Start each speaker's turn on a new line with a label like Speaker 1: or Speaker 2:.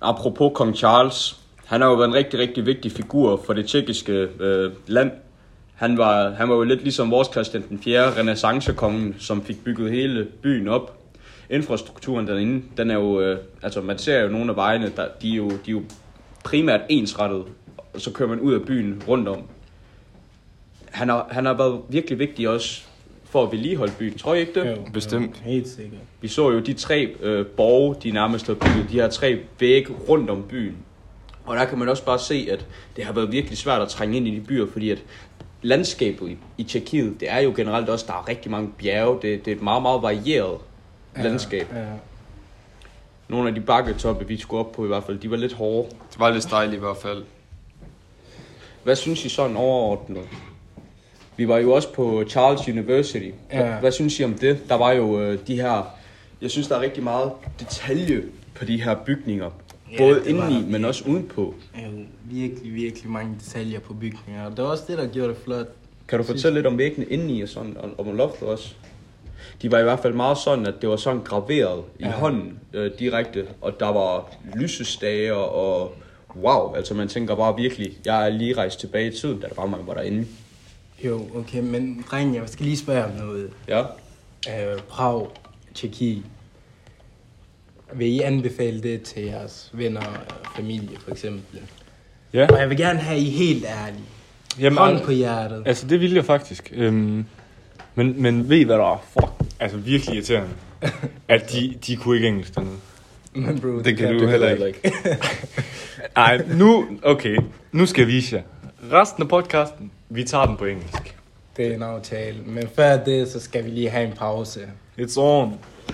Speaker 1: apropos kong Charles, han har jo været en rigtig, rigtig vigtig figur for det tjekkiske øh, land. Han var, han var jo lidt ligesom vores Christian den 4. renaissancekongen, som fik bygget hele byen op. Infrastrukturen derinde, den er jo, øh, altså man ser jo nogle af vejene, der, de, er jo, de er jo primært ensrettet, og så kører man ud af byen rundt om. Han har, han har været virkelig vigtig også for at vedligeholde byen, tror I ikke det?
Speaker 2: Jo,
Speaker 3: Bestemt.
Speaker 2: Jo, helt sikkert.
Speaker 1: Vi så jo de tre øh, borge, de nærmest har bygget, de her tre vægge rundt om byen. Og der kan man også bare se, at det har været virkelig svært at trænge ind i de byer, fordi at landskabet i, i Tjekkiet, det er jo generelt også, der er rigtig mange bjerge, det, det er et meget, meget varieret landskab.
Speaker 2: Ja, ja.
Speaker 1: Nogle af de bakketoppe, vi skulle op på i hvert fald, de var lidt hårde.
Speaker 3: Det var lidt stejligt i hvert fald.
Speaker 1: Hvad synes I sådan overordnet? Vi var jo også på Charles University. Hvad,
Speaker 2: Ja.
Speaker 1: hvad synes I om det? Der var jo øh, de her... Jeg synes, der er rigtig meget detalje på de her bygninger.
Speaker 2: Ja,
Speaker 1: Både
Speaker 2: det
Speaker 1: indeni, men også udenpå.
Speaker 2: Jo, virkelig, virkelig mange detaljer på bygninger. Og det var også det, der gjorde det flot.
Speaker 1: Kan du fortælle lidt om væggene indeni og sådan, og om loftet også? De var i hvert fald meget sådan, at det var sådan graveret i
Speaker 2: Ja.
Speaker 1: hånden øh, direkte, og der var lysestager og wow, altså man tænker bare virkelig, jeg er lige rejst tilbage i tiden, da der var man var derinde.
Speaker 2: Jo, okay, men dreng, jeg skal lige spørge om noget.
Speaker 1: Ja.
Speaker 2: Øh, Prag, Tjekki. Vil I anbefale det til jeres venner og familie, for eksempel?
Speaker 4: Ja,
Speaker 2: Og jeg vil gerne have I helt ærlige.
Speaker 4: jamen,
Speaker 2: Hånd på hjertet.
Speaker 4: altså det ville jeg faktisk. Øhm, men, men ved I hvad der er? Fuck, altså virkelig irriterende. At de, de kunne ikke engelsk dernede.
Speaker 2: Men bro,
Speaker 3: Det kan du heller ikke.
Speaker 4: Nej, nu, okay, nu skal jeg vise jer. Resten af podcasten, vi tager den på engelsk.
Speaker 2: Det er en aftale. Men før det, så skal vi lige have en pause.
Speaker 4: It's on.